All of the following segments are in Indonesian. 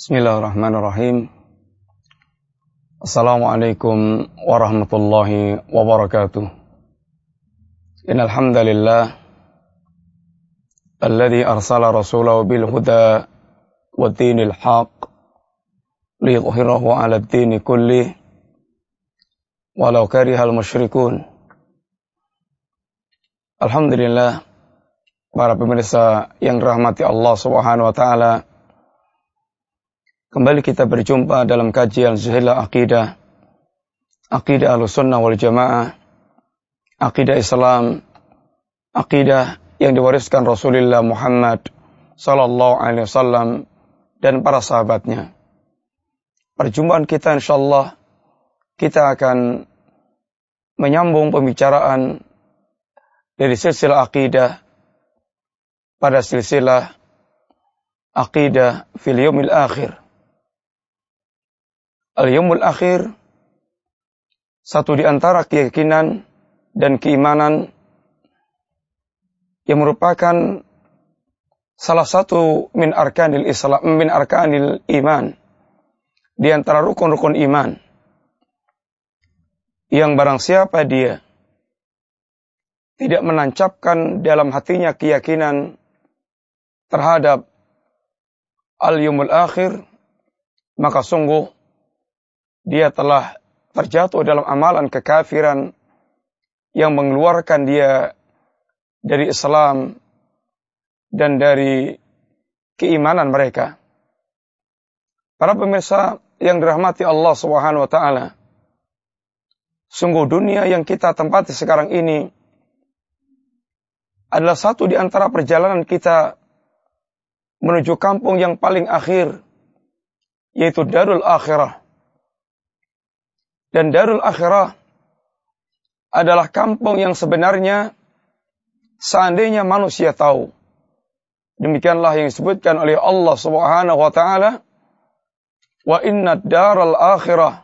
Bismillahirrahmanirrahim. Assalamualaikum warahmatullahi wabarakatuh. Innal hamdalillah alladhi arsala rasulahu bil huda wa dinil haqq liyudhhirahu 'ala ad-din kullih walau karihal musyrikun. Alhamdulillah para pemirsa yang rahmati Allah Subhanahu wa taala Kembali kita berjumpa dalam kajian Zuhila Aqidah, Aqidah Al-Sunnah wal Jamaah, Aqidah Islam, Aqidah yang diwariskan Rasulullah Muhammad Sallallahu Alaihi Wasallam dan para sahabatnya. Perjumpaan kita insyaAllah kita akan menyambung pembicaraan dari silsilah akidah pada silsilah akidah fil akhir Al-Yawmul Akhir. Satu di antara keyakinan dan keimanan yang merupakan salah satu min arkanil Islam min arkanil iman. Di antara rukun-rukun iman. Yang barang siapa dia tidak menancapkan dalam hatinya keyakinan terhadap al-yumul akhir maka sungguh dia telah terjatuh dalam amalan kekafiran yang mengeluarkan dia dari Islam dan dari keimanan mereka. Para pemirsa yang dirahmati Allah Subhanahu wa taala. Sungguh dunia yang kita tempati sekarang ini adalah satu di antara perjalanan kita menuju kampung yang paling akhir yaitu Darul Akhirah. Dan Darul Akhirah adalah kampung yang sebenarnya seandainya manusia tahu. Demikianlah yang disebutkan oleh Allah Subhanahu wa taala, "Wa inna daral akhirah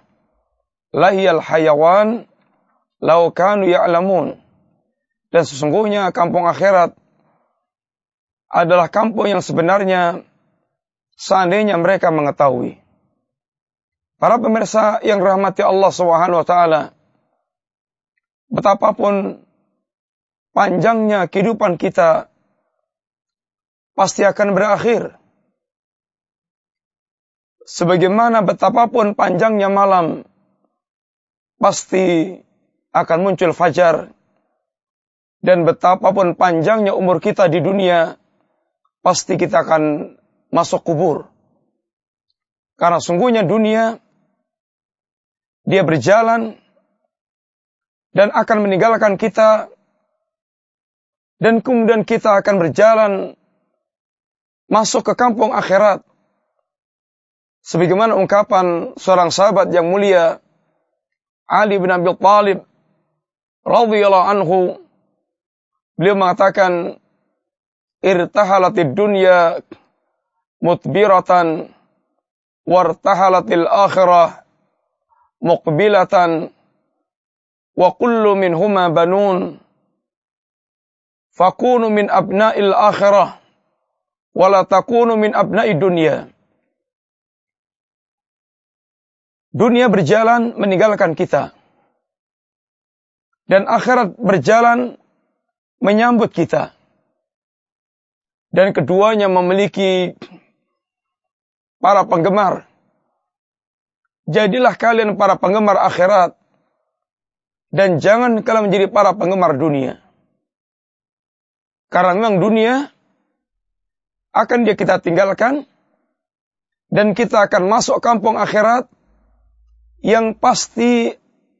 lahiyal hayawan law kanu ya'lamun." Dan sesungguhnya kampung akhirat adalah kampung yang sebenarnya seandainya mereka mengetahui. Para pemirsa yang rahmati Allah Subhanahu wa taala, betapapun panjangnya kehidupan kita pasti akan berakhir. Sebagaimana betapapun panjangnya malam pasti akan muncul fajar dan betapapun panjangnya umur kita di dunia pasti kita akan masuk kubur. Karena sungguhnya dunia dia berjalan dan akan meninggalkan kita dan kemudian kita akan berjalan masuk ke kampung akhirat. Sebagaimana ungkapan seorang sahabat yang mulia Ali bin Abi Thalib radhiyallahu anhu beliau mengatakan irtahalatid dunya mutbiratan wartahalatil akhirah muqbilatan wa kullu minhuma banun fakunu min abna'il akhirah wa la takunu min abna'i dunya Dunia berjalan meninggalkan kita. Dan akhirat berjalan menyambut kita. Dan keduanya memiliki para penggemar Jadilah kalian para penggemar akhirat. Dan jangan kalian menjadi para penggemar dunia. Karena memang dunia akan dia kita tinggalkan. Dan kita akan masuk kampung akhirat yang pasti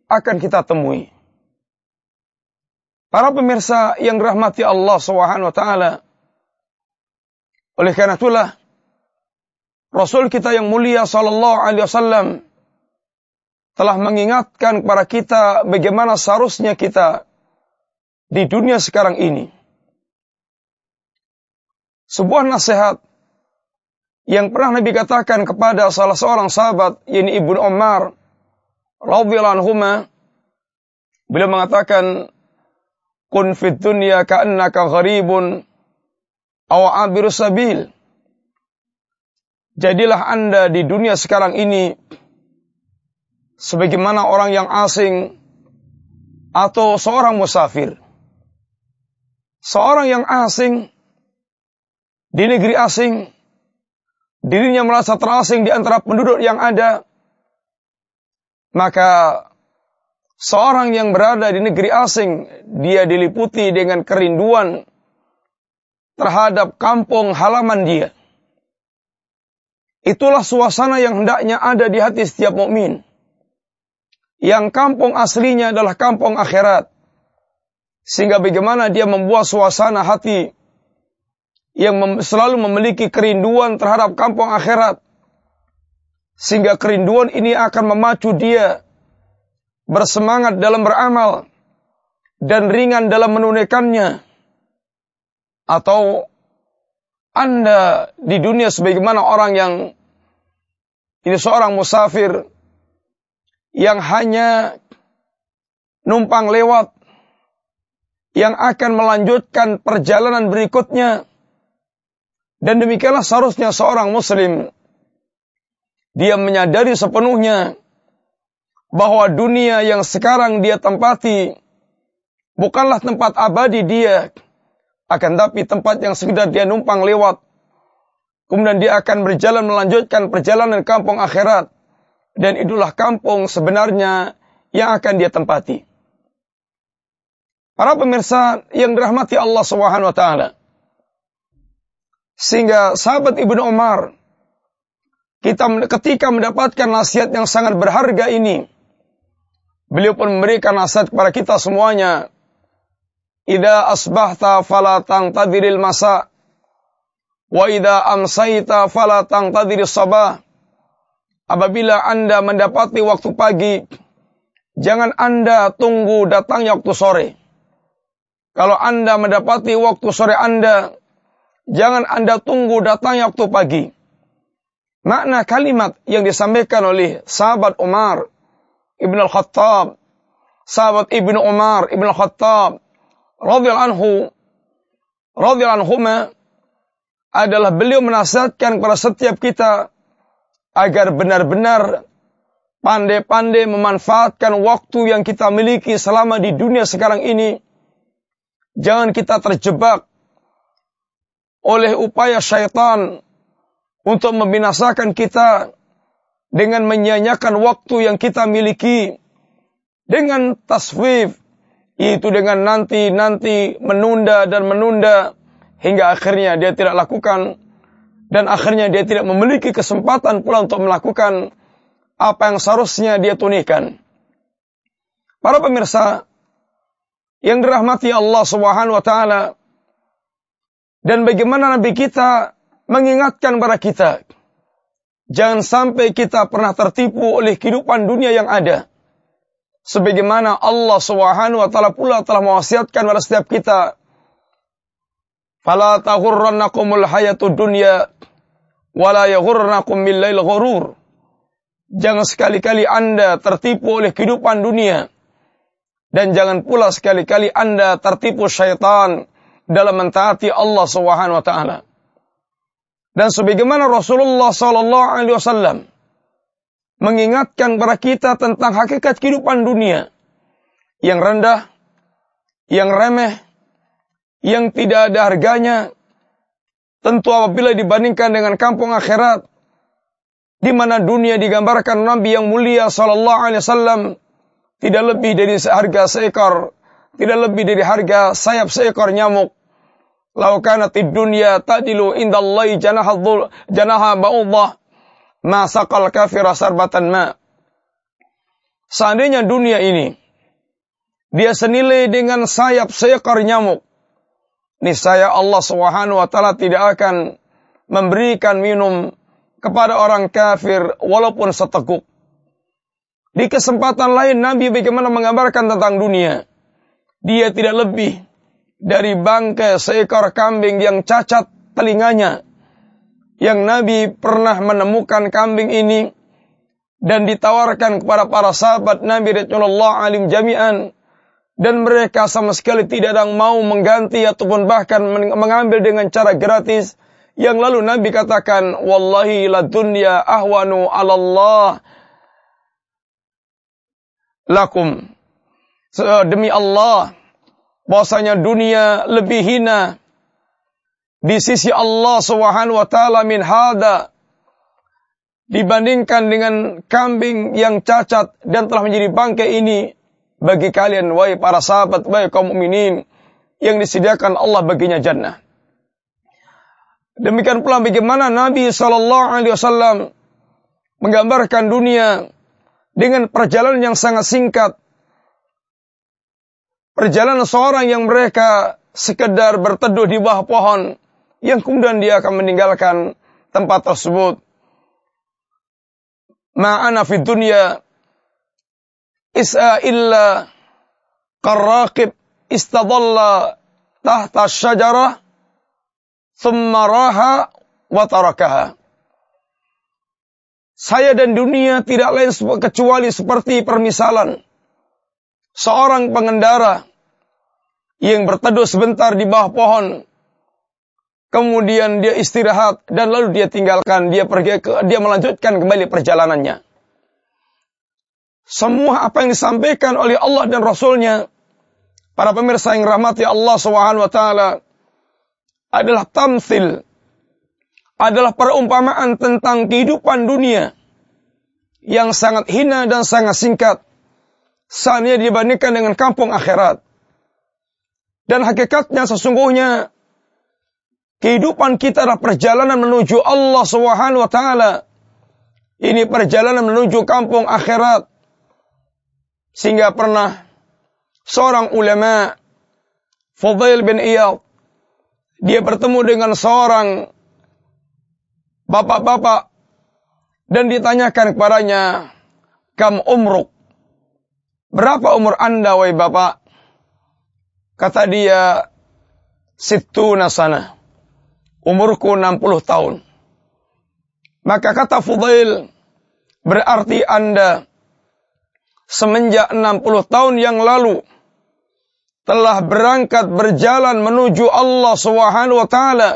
akan kita temui. Para pemirsa yang rahmati Allah Subhanahu wa taala. Oleh karena itulah Rasul kita yang mulia sallallahu alaihi wasallam telah mengingatkan kepada kita bagaimana seharusnya kita di dunia sekarang ini. Sebuah nasihat yang pernah Nabi katakan kepada salah seorang sahabat, yaitu Ibnu Umar radhiyallahu beliau mengatakan, "Kun fid dunya ka'annaka gharibun aw abiru sabil." Jadilah Anda di dunia sekarang ini sebagaimana orang yang asing atau seorang musafir. Seorang yang asing di negeri asing, dirinya merasa terasing di antara penduduk yang ada, maka seorang yang berada di negeri asing, dia diliputi dengan kerinduan terhadap kampung halaman dia. Itulah suasana yang hendaknya ada di hati setiap mukmin. Yang kampung aslinya adalah kampung akhirat. Sehingga bagaimana dia membuat suasana hati yang mem selalu memiliki kerinduan terhadap kampung akhirat. Sehingga kerinduan ini akan memacu dia bersemangat dalam beramal dan ringan dalam menunaikannya. Atau anda di dunia sebagaimana orang yang ini seorang musafir yang hanya numpang lewat yang akan melanjutkan perjalanan berikutnya. Dan demikianlah seharusnya seorang muslim dia menyadari sepenuhnya bahwa dunia yang sekarang dia tempati bukanlah tempat abadi dia akan tapi tempat yang sekedar dia numpang lewat. Kemudian dia akan berjalan melanjutkan perjalanan kampung akhirat. Dan itulah kampung sebenarnya yang akan dia tempati. Para pemirsa yang dirahmati Allah Subhanahu wa taala. Sehingga sahabat Ibnu Umar kita ketika mendapatkan nasihat yang sangat berharga ini, beliau pun memberikan nasihat kepada kita semuanya Ida asbahta fala tangtadiril masa wa ida amsaita fala tangtadiril sabah. Apabila Anda mendapati waktu pagi, jangan Anda tunggu datangnya waktu sore. Kalau Anda mendapati waktu sore Anda, jangan Anda tunggu datangnya waktu pagi. Makna kalimat yang disampaikan oleh sahabat Umar Ibn Al-Khattab, sahabat Ibn Umar Ibn Al-Khattab, radhiyallahu anhu radhiyallahu anhuma adalah beliau menasihatkan kepada setiap kita agar benar-benar pandai-pandai memanfaatkan waktu yang kita miliki selama di dunia sekarang ini. Jangan kita terjebak oleh upaya syaitan untuk membinasakan kita dengan menyanyikan waktu yang kita miliki dengan taswif itu dengan nanti-nanti menunda dan menunda hingga akhirnya dia tidak lakukan dan akhirnya dia tidak memiliki kesempatan pula untuk melakukan apa yang seharusnya dia tunaikan. Para pemirsa yang dirahmati Allah Subhanahu wa taala dan bagaimana nabi kita mengingatkan para kita jangan sampai kita pernah tertipu oleh kehidupan dunia yang ada sebagaimana Allah Subhanahu wa taala pula telah mewasiatkan kepada setiap kita fala taghurrannakumul hayatud dunya wala yaghurrannakum billail ghurur. Jangan sekali-kali Anda tertipu oleh kehidupan dunia dan jangan pula sekali-kali Anda tertipu syaitan dalam mentaati Allah Subhanahu wa taala. Dan sebagaimana Rasulullah sallallahu alaihi wasallam mengingatkan kepada kita tentang hakikat kehidupan dunia yang rendah, yang remeh, yang tidak ada harganya. Tentu apabila dibandingkan dengan kampung akhirat, di mana dunia digambarkan Nabi yang mulia Sallallahu Alaihi Wasallam tidak lebih dari harga seekor, tidak lebih dari harga sayap seekor nyamuk. Lau kanatid dunya tadilu indallahi janaha janaha ba'udhah masakal kafira sarbatan ma. Seandainya dunia ini dia senilai dengan sayap seekor nyamuk, niscaya Allah Subhanahu wa taala tidak akan memberikan minum kepada orang kafir walaupun seteguk. Di kesempatan lain Nabi bagaimana menggambarkan tentang dunia. Dia tidak lebih dari bangkai seekor kambing yang cacat telinganya yang Nabi pernah menemukan kambing ini dan ditawarkan kepada para sahabat Nabi Rasulullah alim jami'an dan mereka sama sekali tidak ada yang mau mengganti ataupun bahkan mengambil dengan cara gratis Yang lalu Nabi katakan, Wallahi la dunya ahwanu ala Allah lakum. Demi Allah, bahwasanya dunia lebih hina di sisi Allah Subhanahu wa taala min hada dibandingkan dengan kambing yang cacat dan telah menjadi bangkai ini bagi kalian wahai para sahabat wahai kaum mukminin yang disediakan Allah baginya jannah. Demikian pula bagaimana Nabi Shallallahu Alaihi Wasallam menggambarkan dunia dengan perjalanan yang sangat singkat. Perjalanan seorang yang mereka sekedar berteduh di bawah pohon yang kemudian dia akan meninggalkan tempat tersebut ma'ana fi dunya is'a illa istadalla tahta syajarah thumma raha wa tarakaha saya dan dunia tidak lain kecuali seperti permisalan. Seorang pengendara yang berteduh sebentar di bawah pohon. Kemudian dia istirahat dan lalu dia tinggalkan, dia pergi ke dia melanjutkan kembali perjalanannya. Semua apa yang disampaikan oleh Allah dan Rasulnya, para pemirsa yang rahmati Allah Subhanahu wa taala adalah tamsil, adalah perumpamaan tentang kehidupan dunia yang sangat hina dan sangat singkat. Saatnya dibandingkan dengan kampung akhirat. Dan hakikatnya sesungguhnya Kehidupan kita adalah perjalanan menuju Allah Subhanahu wa taala. Ini perjalanan menuju kampung akhirat. Sehingga pernah seorang ulama Fudail bin Iyad dia bertemu dengan seorang bapak-bapak dan ditanyakan kepadanya, "Kam umruk?" Berapa umur Anda wahai bapak? Kata dia, "Situ nasana." umurku 60 tahun. Maka kata Fudail, berarti Anda semenjak 60 tahun yang lalu telah berangkat berjalan menuju Allah Subhanahu wa taala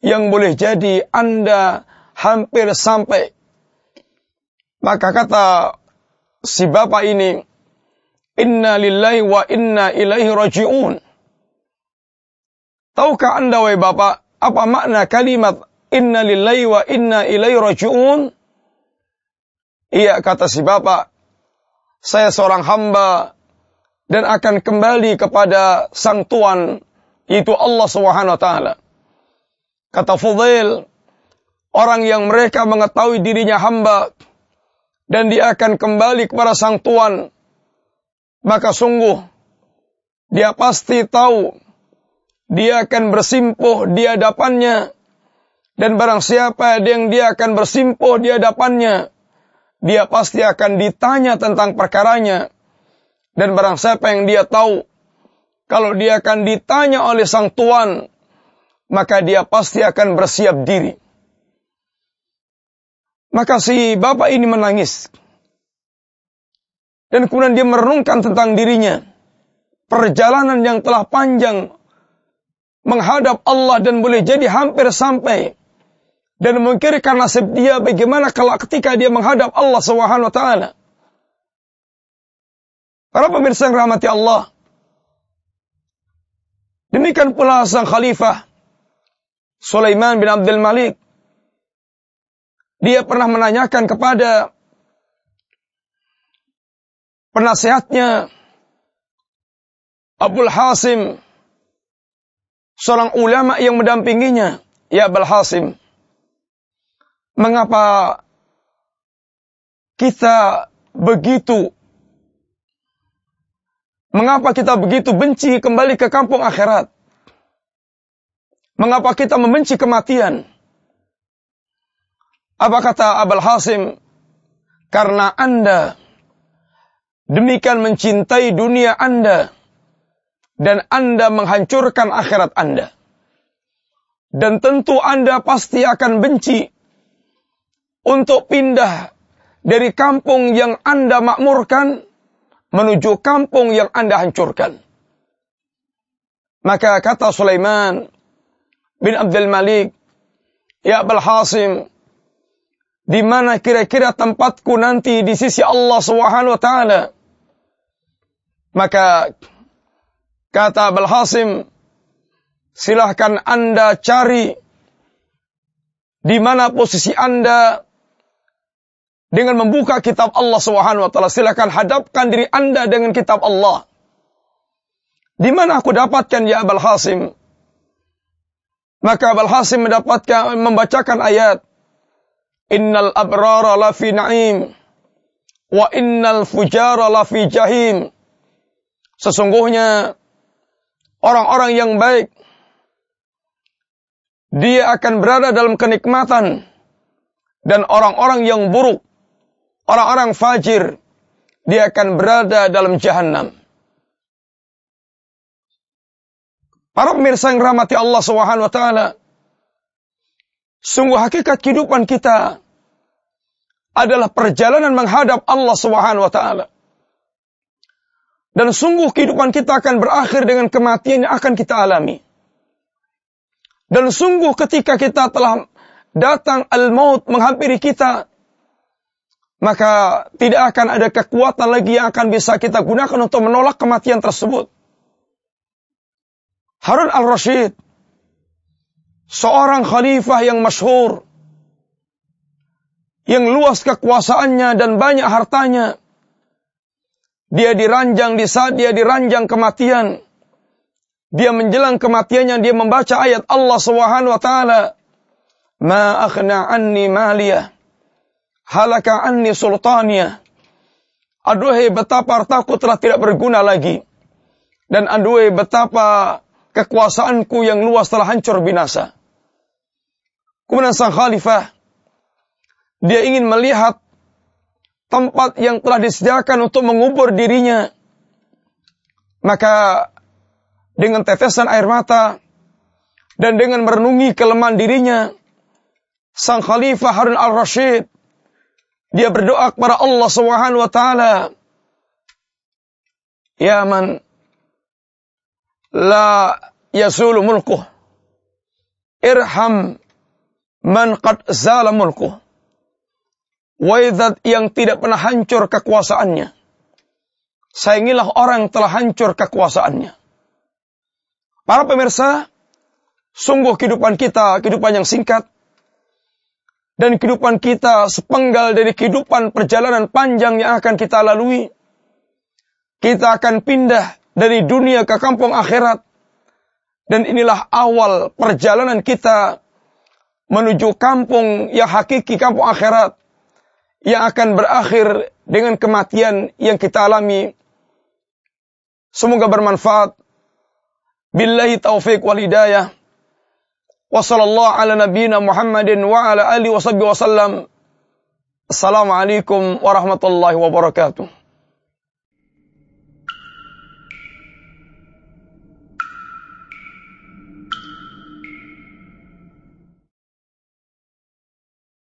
yang boleh jadi Anda hampir sampai. Maka kata si bapak ini, Inna lillahi wa inna ilaihi raji'un. Tahukah Anda wahai bapak, apa makna kalimat inna lillahi wa inna ilaihi raji'un? Iya kata si bapak, saya seorang hamba dan akan kembali kepada sang Tuhan yaitu Allah Subhanahu wa taala. Kata Fudail, orang yang mereka mengetahui dirinya hamba dan dia akan kembali kepada sang Tuhan, maka sungguh dia pasti tahu dia akan bersimpuh di hadapannya. Dan barang siapa yang dia akan bersimpuh di hadapannya, dia pasti akan ditanya tentang perkaranya. Dan barang siapa yang dia tahu, kalau dia akan ditanya oleh sang tuan, maka dia pasti akan bersiap diri. Maka si bapak ini menangis. Dan kemudian dia merenungkan tentang dirinya. Perjalanan yang telah panjang menghadap Allah dan boleh jadi hampir sampai dan memikirkan nasib dia bagaimana kalau ketika dia menghadap Allah Subhanahu wa taala. Para pemirsa yang rahmati Allah. Demikian pula sang khalifah Sulaiman bin Abdul Malik. Dia pernah menanyakan kepada penasehatnya Abdul Hasim seorang ulama yang mendampinginya, ya Balhasim. Mengapa kita begitu Mengapa kita begitu benci kembali ke kampung akhirat? Mengapa kita membenci kematian? Apa kata Abul Hasim? Karena Anda demikian mencintai dunia Anda dan Anda menghancurkan akhirat Anda. Dan tentu Anda pasti akan benci untuk pindah dari kampung yang Anda makmurkan menuju kampung yang Anda hancurkan. Maka kata Sulaiman bin Abdul Malik, Ya Abul Hasim, di mana kira-kira tempatku nanti di sisi Allah Subhanahu wa taala? Maka kata Abul Hasim, silahkan Anda cari di mana posisi Anda dengan membuka kitab Allah Subhanahu wa taala. Silakan hadapkan diri Anda dengan kitab Allah. Di mana aku dapatkan ya Abul Hasim? Maka Abul Hasim mendapatkan membacakan ayat Innal abrara lafi na'im wa innal fujara lafi jahim. Sesungguhnya orang-orang yang baik dia akan berada dalam kenikmatan dan orang-orang yang buruk, orang-orang fajir dia akan berada dalam jahanam. Para pemirsa yang rahmati Allah Subhanahu wa taala, sungguh hakikat kehidupan kita adalah perjalanan menghadap Allah Subhanahu wa taala. Dan sungguh kehidupan kita akan berakhir dengan kematian yang akan kita alami. Dan sungguh ketika kita telah datang al-maut menghampiri kita, maka tidak akan ada kekuatan lagi yang akan bisa kita gunakan untuk menolak kematian tersebut. Harun al-Rashid, seorang khalifah yang masyhur, yang luas kekuasaannya dan banyak hartanya. Dia diranjang di saat dia diranjang kematian. Dia menjelang kematiannya dia membaca ayat Allah Subhanahu wa taala, "Ma akhna anni maliyah, halaka anni sultaniyah." Aduhai betapa hartaku telah tidak berguna lagi. Dan aduhai betapa kekuasaanku yang luas telah hancur binasa. Kemudian sang khalifah, dia ingin melihat tempat yang telah disediakan untuk mengubur dirinya. Maka dengan tetesan air mata dan dengan merenungi kelemahan dirinya, sang khalifah Harun al-Rashid dia berdoa kepada Allah Subhanahu wa taala, "Ya man la yasulu mulkuh. Irham man qad zala. Waidat yang tidak pernah hancur kekuasaannya. Sayangilah orang yang telah hancur kekuasaannya. Para pemirsa, sungguh kehidupan kita, kehidupan yang singkat, dan kehidupan kita sepenggal dari kehidupan perjalanan panjang yang akan kita lalui. Kita akan pindah dari dunia ke kampung akhirat. Dan inilah awal perjalanan kita menuju kampung yang hakiki, kampung akhirat. Yang akan berakhir dengan kematian yang kita alami. Semoga bermanfaat. Billahi taufiq wal hidayah. Wa sallallahu ala nabiyina Muhammadin wa ala alihi wa sahbihi wa sallam. Assalamualaikum warahmatullahi wabarakatuh.